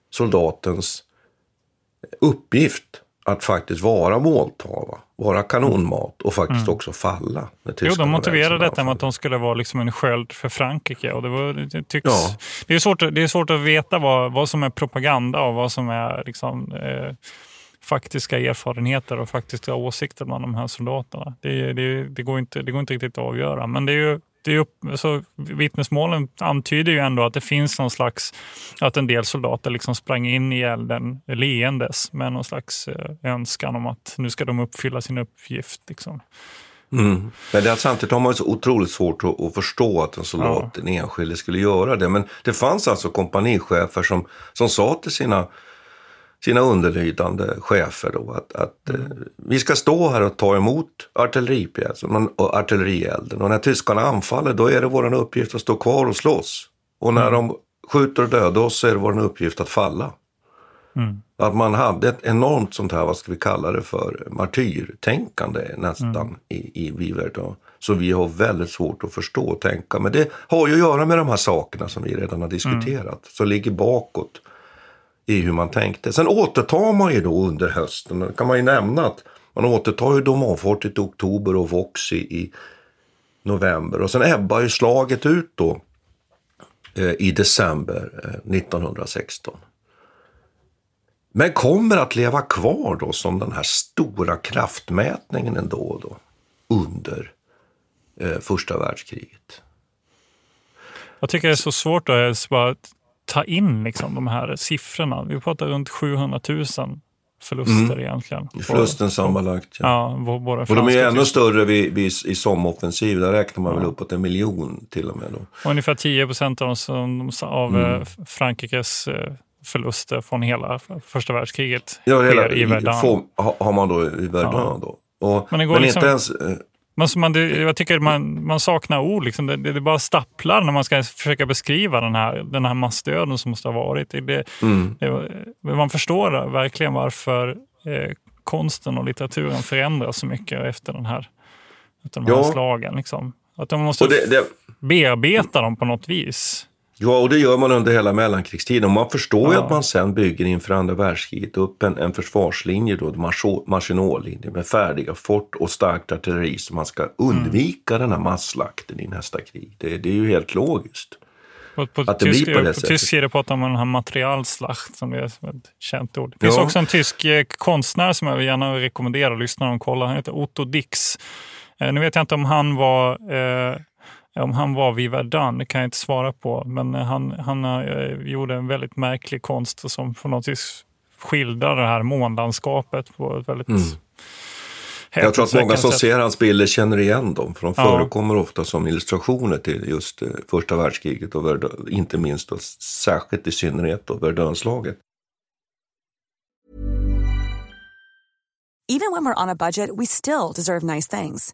soldatens uppgift att faktiskt vara måltava, vara kanonmat och faktiskt mm. också falla. Jo, de motiverade detta med att de skulle vara liksom en sköld för Frankrike. Och det, var, det, tycks, ja. det, är svårt, det är svårt att veta vad, vad som är propaganda och vad som är liksom, eh, faktiska erfarenheter och faktiska åsikter bland de här soldaterna. Det, det, det, går inte, det går inte riktigt att avgöra. Men det är ju det är upp, alltså, vittnesmålen antyder ju ändå att det finns någon slags, att en del soldater liksom sprang in i elden leendes med någon slags eh, önskan om att nu ska de uppfylla sin uppgift. Liksom. Mm. Men det, samtidigt har man så otroligt svårt att, att förstå att en soldat, ja. en enskilde, skulle göra det. Men det fanns alltså kompanichefer som, som sa till sina sina underlydande chefer då att, att mm. eh, vi ska stå här och ta emot artilleripjäsen och artillerielden. Och när tyskarna anfaller då är det vår uppgift att stå kvar och slåss. Och när mm. de skjuter och dödar oss så är det vår uppgift att falla. Mm. Att man hade ett enormt sånt här, vad ska vi kalla det för, martyrtänkande nästan mm. i, i Viverton. Som vi har väldigt svårt att förstå och tänka. Men det har ju att göra med de här sakerna som vi redan har diskuterat. Mm. Som ligger bakåt i hur man tänkte. Sen återtar man ju då under hösten, det kan man ju nämna att man återtar ju Domonfortet i oktober och Vox i, i november. Och sen ebbar ju slaget ut då eh, i december eh, 1916. Men kommer att leva kvar då som den här stora kraftmätningen ändå då under eh, första världskriget. Jag tycker det är så svårt att bara ta in liksom, de här siffrorna. Vi pratar runt 700 000 förluster mm. egentligen. Förlusten sammanlagt. Ja. ja våra och de är ännu större vid, vid, i SOM-offensiv. Där räknar man ja. väl uppåt en miljon till och med. Då. ungefär 10 procent av, av mm. Eh, Frankrikes eh, förluster från hela första världskriget ja, sker i Verdun. har man då i Verdun ja. då. Och, men, men liksom, inte ens, men man, det, jag tycker man, man saknar ord. Liksom. Det, det, det bara stapplar när man ska försöka beskriva den här, den här massdöden som måste ha varit. Det, mm. man förstår verkligen varför eh, konsten och litteraturen förändras så mycket efter den här, efter de här ja. slagen. Liksom. Att de måste bearbeta dem på något vis. Ja, och det gör man under hela mellankrigstiden. Och man förstår ju Ja. att man sen bygger inför andra världskriget upp en, en försvarslinje, då, Marcho- Maginotlinje, med färdiga fort och starkt artilleri så man ska undvika den här masslakten i nästa krig. Det, det är ju helt logiskt. På, på, Att det tysk, blir på det på sättet. tysk det pratar man om den här materialslacht som är ett känt ord. Det finns Ja. också en tysk eh, konstnär som jag gärna rekommenderar lyssnarna att kolla. Han heter Otto Dix. Eh, nu vet jag inte om han var eh, om han var vid Verdun, det kan jag inte svara på. Men han, han eh, gjorde en väldigt märklig konst som på något vis skildrar det här månlandskapet på ett väldigt Mm. Jag tror att många som sätt. ser hans bilder känner igen dem, för de Ja. förekommer ofta som illustrationer till just eh, första världskriget och Verdun, inte minst och särskilt i synnerhet då Verdunslaget. Even when we're on a budget, we still deserve nice things.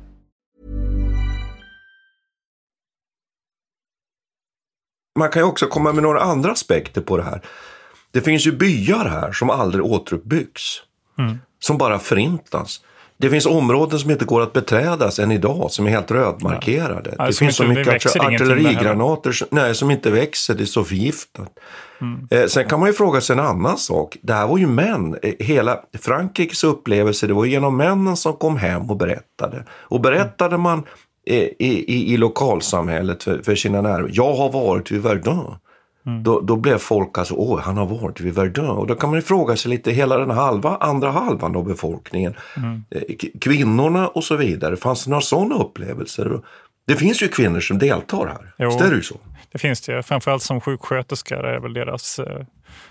Man kan ju också komma med några andra aspekter på det här. Det finns ju byar här som aldrig återuppbyggs. Mm. Som bara förintas. Det finns områden som inte går att beträdas än idag, som är helt rödmarkerade. Ja, det finns så inte- mycket heller. artillerigranater som, nej, som inte växer, det är så förgiftat. Mm. Eh, sen kan man ju fråga sig en annan sak. Det här var ju män. Eh, Hela Frankrikes upplevelse, det var genom männen som kom hem och berättade. Och berättade man eh, i, i, i lokalsamhället för, för sina nära. Jag har varit vid Verdun. Mm. Då, då blev folk alltså, åh, han har varit vid Verdun. Och då kan man ju fråga sig lite, hela den halva, andra halvan av befolkningen, Mm. eh, kvinnorna och så vidare. Fanns det några sådana upplevelser? Det finns ju kvinnor som deltar här. Jo. Visst är det ju så? Det finns det. Framförallt som sjuksköterska är väl deras, eh,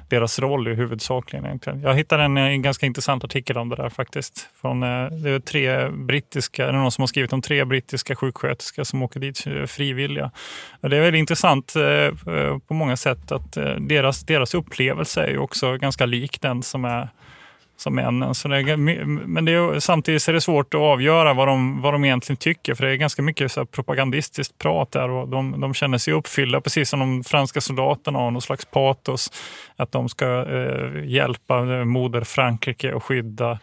deras roll i huvudsakligen. Egentligen. Jag hittade en, en, ganska intressant artikel om det där faktiskt. Från, eh, det är tre brittiska, det är någon som har skrivit om tre brittiska sjuksköterskor som åker dit frivilliga. Det är väldigt intressant på många sätt att deras, deras upplevelse är ju också ganska lik den som är som männen. Så det är, men det är, samtidigt är det svårt att avgöra vad de, vad de egentligen tycker, för det är ganska mycket så här propagandistiskt prat där och de, de känner sig uppfyllda, precis som de franska soldaterna har någon slags patos, att de ska eh, hjälpa eh, moder Frankrike och skydda,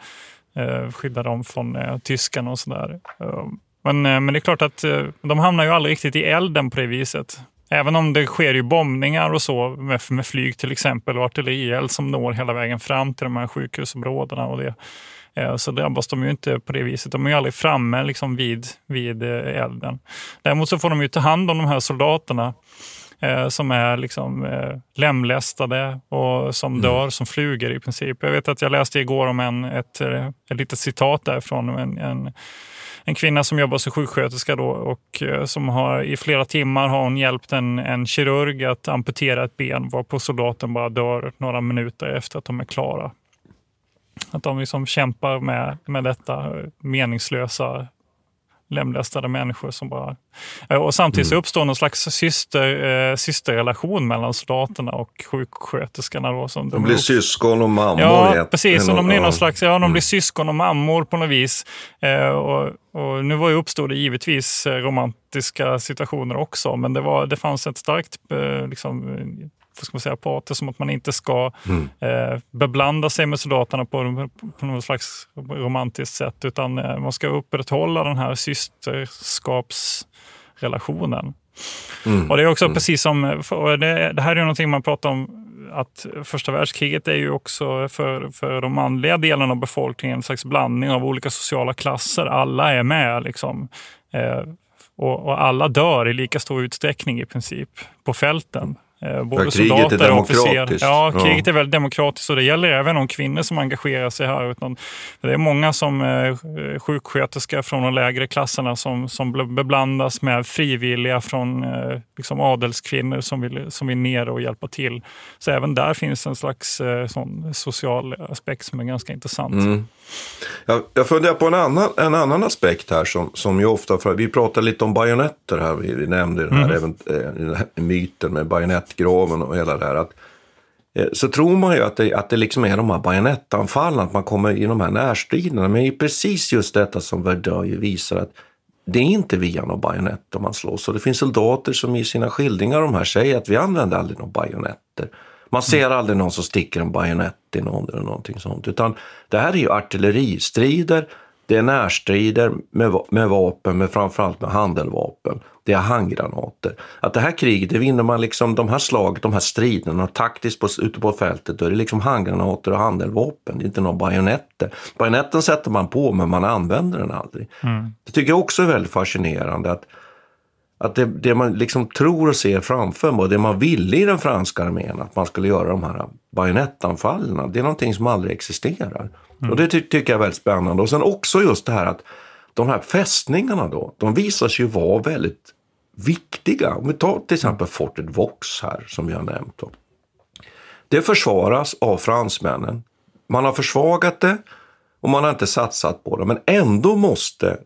eh, skydda dem från eh, tyskarna och sådär. Eh, men, eh, men det är klart att eh, de hamnar ju aldrig riktigt i elden på det viset. Även om det sker ju bombningar och så med, med flyg till exempel och artillerield som når hela vägen fram till de här sjukhusområdena och det, eh, så drabbas de ju inte på det viset. De är ju aldrig framme liksom vid, vid eh, elden. Däremot så får de ju ta hand om de här soldaterna eh, som är liksom, eh, lemlästade och som dör som flugor i princip. Jag vet att jag läste igår om en, ett, eh, ett litet citat därifrån. En, en, en kvinna som jobbar som sjuksköterska då och eh, som har i flera timmar har hon hjälpt en, en kirurg att amputera ett ben varpå soldaten bara dör några minuter efter att de är klara. Att de liksom kämpar med, med detta meningslösa lemlästade människor som bara... Eh, Och samtidigt så uppstår någon slags syster, eh, systerrelation mellan soldaterna och sjuksköterskorna. Då, som De blir syskon och mammor. Ja, ett- precis. Och de blir. Mm. någon slags, ja, de blir syskon och mammor på något vis. Eh, och, och nu var ju uppstod det givetvis eh, romantiska situationer också, men det, var, det fanns ett starkt eh, liksom, ska man säga, parter som att man inte ska Mm. eh, beblanda sig med soldaterna på, på något slags romantiskt sätt utan eh, man ska upprätthålla den här systerskapsrelationen. Mm. Och det är också precis som, det, det här är ju någonting man pratar om att första världskriget är ju också för, för de manliga delarna av befolkningen en slags blandning av olika sociala klasser. Alla är med liksom. Eh, och, och alla dör i lika stor utsträckning i princip på fälten. Eh, både Ja, soldater och officerare. Ja, Ja. kriget är väldigt demokratiskt och det gäller även om kvinnor som engagerar sig här. Utan det är många som eh, sjuksköterskor från de lägre klasserna som, som beblandas med frivilliga från eh, liksom adelskvinnor som vill, som vill ner och hjälpa till. Så även där finns en slags eh, sån social aspekt som är ganska intressant. Mm. Jag, jag funderar på en annan, en annan aspekt här som, som ju ofta, för, vi pratade lite om bajonetter här, vi, nämnde den här, Mm. även, eh, den här myten med bajonettgraven och hela det här. Att, eh, så tror man ju att det, att det liksom är de här bajonettanfallen, att man kommer i de här närstriderna. Men det är precis just detta som Verdun ju visar att det är inte via någon bajonett man slåss. Och det finns soldater som i sina skildringar av de här säger att vi använder aldrig några bajonetter. Man ser aldrig någon som sticker en bajonett i någon eller någonting sånt. Utan det här är ju artilleristrider, det är närstrider med, med vapen, med framförallt med handeldvapen. Det är handgranater. Att det här kriget, det vinner man liksom, de här slagen, de här striderna taktiskt på, ute på fältet, då är det liksom handgranater och handeldvapen. Det är inte några bajonetter. Bajonetten sätter man på, men man använder den aldrig. Mm. Det tycker jag också är väldigt fascinerande. att att det, det man liksom tror och ser framför mig och det man ville i den franska armén, att man skulle göra de här bajonettanfallen, det är någonting som aldrig existerar. Och det ty tycker jag är väldigt spännande. Och sen också just det här att de här fästningarna då, de visar sig ju vara väldigt viktiga. Om vi tar till exempel Fortet Vox här, som vi har nämnt. Då. Det försvaras av fransmännen. Man har försvagat det och man har inte satsat på det. Men ändå måste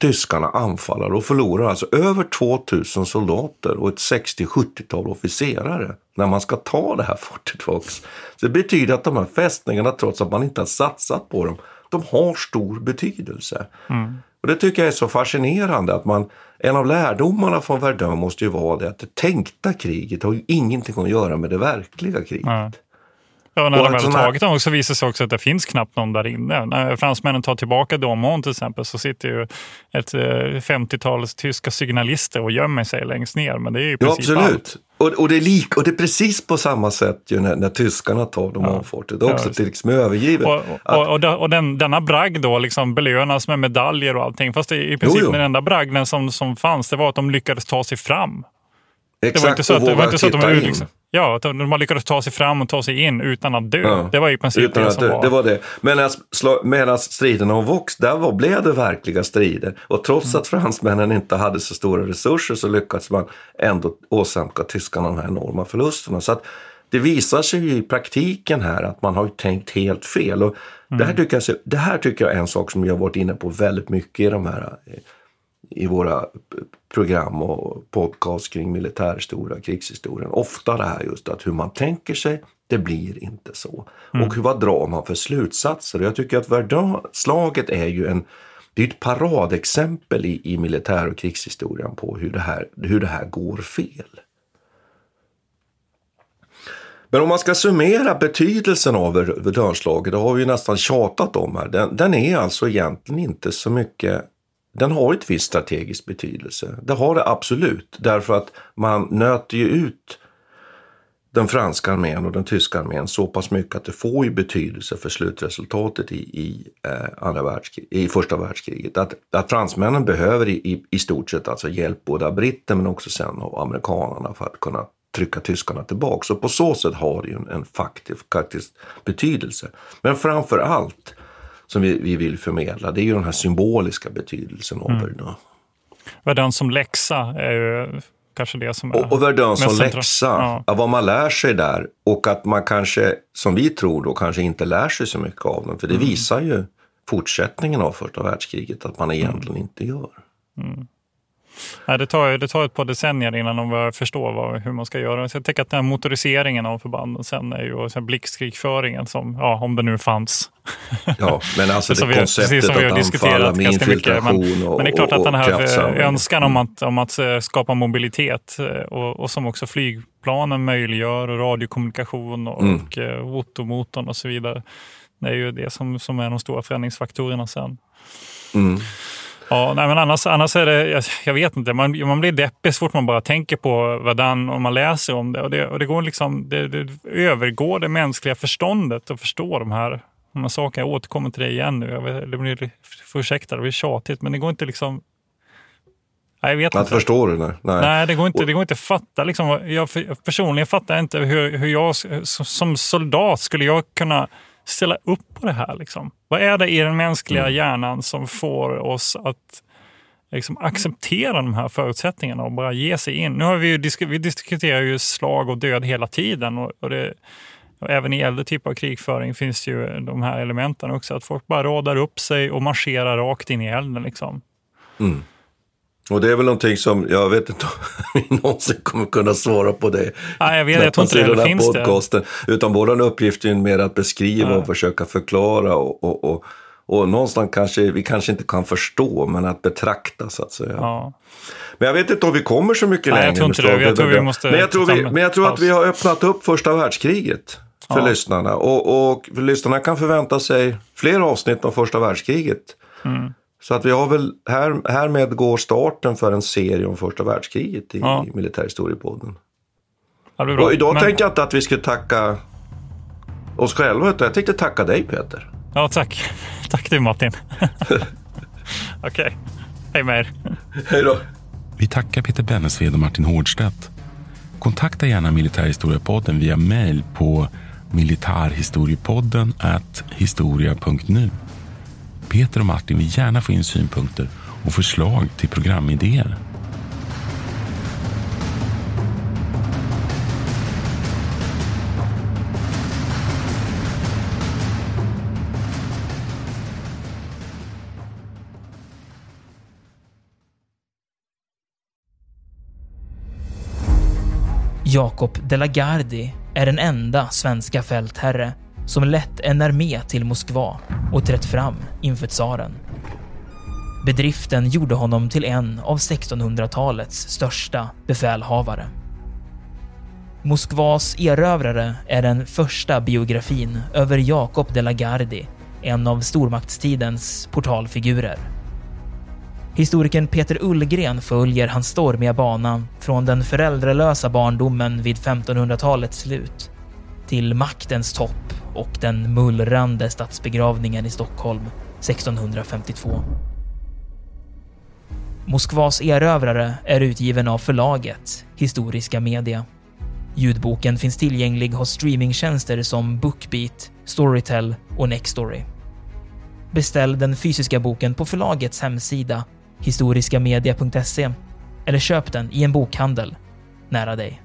tyskarna anfalla och förlorar alltså över 2000 soldater och ett 60-70-tal officerare när man ska ta det här Fortet. Så det betyder att de här fästningarna, trots att man inte har satsat på dem, de har stor betydelse. Och det tycker jag är så fascinerande att man, en av lärdomarna från Verdun måste ju vara det att det tänkta kriget har ju ingenting att göra med det verkliga kriget. Ja. Ja, när de väl har tagit dem så visar det sig också att det finns knappt någon där inne. När fransmännen tar tillbaka Domont till exempel så sitter ju ett eh, 50-tal tyska signalister och gömmer sig längst ner. Men det är ju Ja, absolut. Och, och, det är lik, och det är precis på samma sätt ju när, när tyskarna tar de ja. fortet. Det är också Ja, det liksom övergivet. Och, och, och, och, och den, denna bragd då liksom belönas med medaljer och allting. Fast det, i princip Jo, jo. den enda bragden som, som fanns det var att de lyckades ta sig fram. Exakt, det var inte så att, det var inte så att de, titta in. liksom, ja, de de lyckades ta sig fram och ta sig in utan att dö. Ja. Det var i princip Utan det som det, var. det var det. Medan, striderna om Vox, där var, blev det verkliga strider. Och trots Mm. att fransmännen inte hade så stora resurser så lyckades man ändå åsamka tyskarna de här enorma förlusterna. Så att det visar sig ju i praktiken här att man har ju tänkt helt fel. Och det, Mm. här tycker jag, det här tycker jag är en sak som jag har varit inne på väldigt mycket i de här eh, i våra program och podcast kring militärhistoria, krigshistorien. Ofta det här just att hur man tänker sig, det blir inte så. Mm. Och hur, vad drar man för slutsatser? Och Jag tycker att Verdun-slaget är ju en, det är ett paradexempel i, i militär och krigshistorien på hur det, här, hur det här går fel. Men om man ska summera betydelsen av Verdunslaget, det har vi ju nästan tjatat om här, den, den är alltså egentligen inte så mycket den har ett visst strategisk betydelse. Det har det absolut. Därför att man nöter ju ut den franska armén och den tyska armén så pass mycket att det får ju betydelse för slutresultatet i, i, eh, andra världskrig, i första världskriget. Att, att fransmännen behöver i, i, i stort sett alltså hjälp både av britter men också sen av amerikanerna för att kunna trycka tyskarna tillbaka. Så på så sätt har det ju en, en faktisk, faktisk betydelse. Men framför allt som vi, vi vill förmedla, det är ju den här symboliska betydelsen av Mm. Verdun. Verdun som läxa är ju kanske det som är Och, och Verdun som läxa, Ja. ja. vad man lär sig där och att man kanske, som vi tror då, kanske inte lär sig så mycket av den. För det Mm. visar ju fortsättningen av första världskriget att man egentligen inte gör. Mm. Nej, det, tar, det tar ett par decennier innan de börjar förstå vad, hur man ska göra. Så jag tänker att den här motoriseringen av förbanden sen är ju sen blixtkrigföringen som, ja, om det nu fanns. Ja, men (laughs) alltså det vi, konceptet som vi har att diskuterat anfalla med ganska mycket. infiltration Men, och, men det är klart att den här kraftsamling. önskan om att, om att eh, skapa mobilitet eh, och, och som också flygplanen möjliggör och radiokommunikation och, Mm. och eh, fotomotorn och så vidare. Det är ju det som, som är de stora förändringsfaktorerna sen. Mm. Ja, nej, men annars, annars är det, jag, jag vet inte, man, man blir deppig så fort man bara tänker på Verdun och man läser om det. Och det, och det, går liksom, det, det övergår det mänskliga förståndet att förstå de här, de här sakerna. Jag återkommer till det igen nu. Jag vet, det blir, ursäkta, det blir tjatigt, men det går inte liksom... Nej, jag vet Att inte. förstå det? Nej. nej. Nej, det går inte, det går inte att fatta. Liksom, jag personligen fattar inte hur, hur jag som soldat skulle jag kunna ställa upp på det här. Liksom. Vad är det i den mänskliga Mm. hjärnan som får oss att liksom, acceptera de här förutsättningarna och bara ge sig in? Nu har vi, ju vi diskuterar ju slag och död hela tiden. Och, och det, och även i äldre typer av krigföring finns ju de här elementen också. Att folk bara radar upp sig och marscherar rakt in i elden. Liksom. Mm. Och det är väl någonting som, jag vet inte om (laughs) vi någonsin kommer kunna svara på det. Nej, jag vet, jag tror inte det här finns det. podcasten. Utan vår uppgift är mer att beskriva Ja. och försöka förklara och, och, och, och någonstans kanske, vi kanske inte kan förstå, men att betrakta så att säga. Ja. Men jag vet inte om vi kommer så mycket Nej, jag längre. tror med inte det. Jag tror vi måste men jag tror, vi, en men jag tror att vi har öppnat upp första världskriget för Ja. lyssnarna. Och, och lyssnarna kan förvänta sig fler avsnitt om första världskriget. Mm. Så att vi har väl, här, härmed går starten för en serie om första världskriget i, Ja. i Militärhistoriepodden. Ja, bra. Och idag Men- tänkte jag inte att vi skulle tacka oss själva, utan jag tänkte tacka dig Peter. Ja, tack. (laughs) Tack du Martin. (laughs) Okej. Hej med er. Hej då. Vi tackar Peter Bennesved och Martin Hårdstedt. Kontakta gärna Militärhistoriepodden via mejl på militarhistoriepodden historia.nu. Peter och Martin vill gärna få in synpunkter och förslag till programidéer. Jakob de la Gardie är den enda svenska fältherre som lett en armé till Moskva och trätt fram inför tsaren. Bedriften gjorde honom till en av 1600-talets största befälhavare. Moskvas erövrare är den första biografin över Jakob de la Gardie, en av stormaktstidens portalfigurer. Historikern Peter Ullgren följer hans stormiga bana från den föräldralösa barndomen vid 1500-talets slut till maktens topp och den mullrande statsbegravningen i Stockholm 1652. Moskvas erövrare är utgiven av förlaget Historiska Media. Ljudboken finns tillgänglig hos streamingtjänster som Bookbeat, Storytel och Nextory. Beställ den fysiska boken på förlagets hemsida historiskamedia.se eller köp den i en bokhandel nära dig.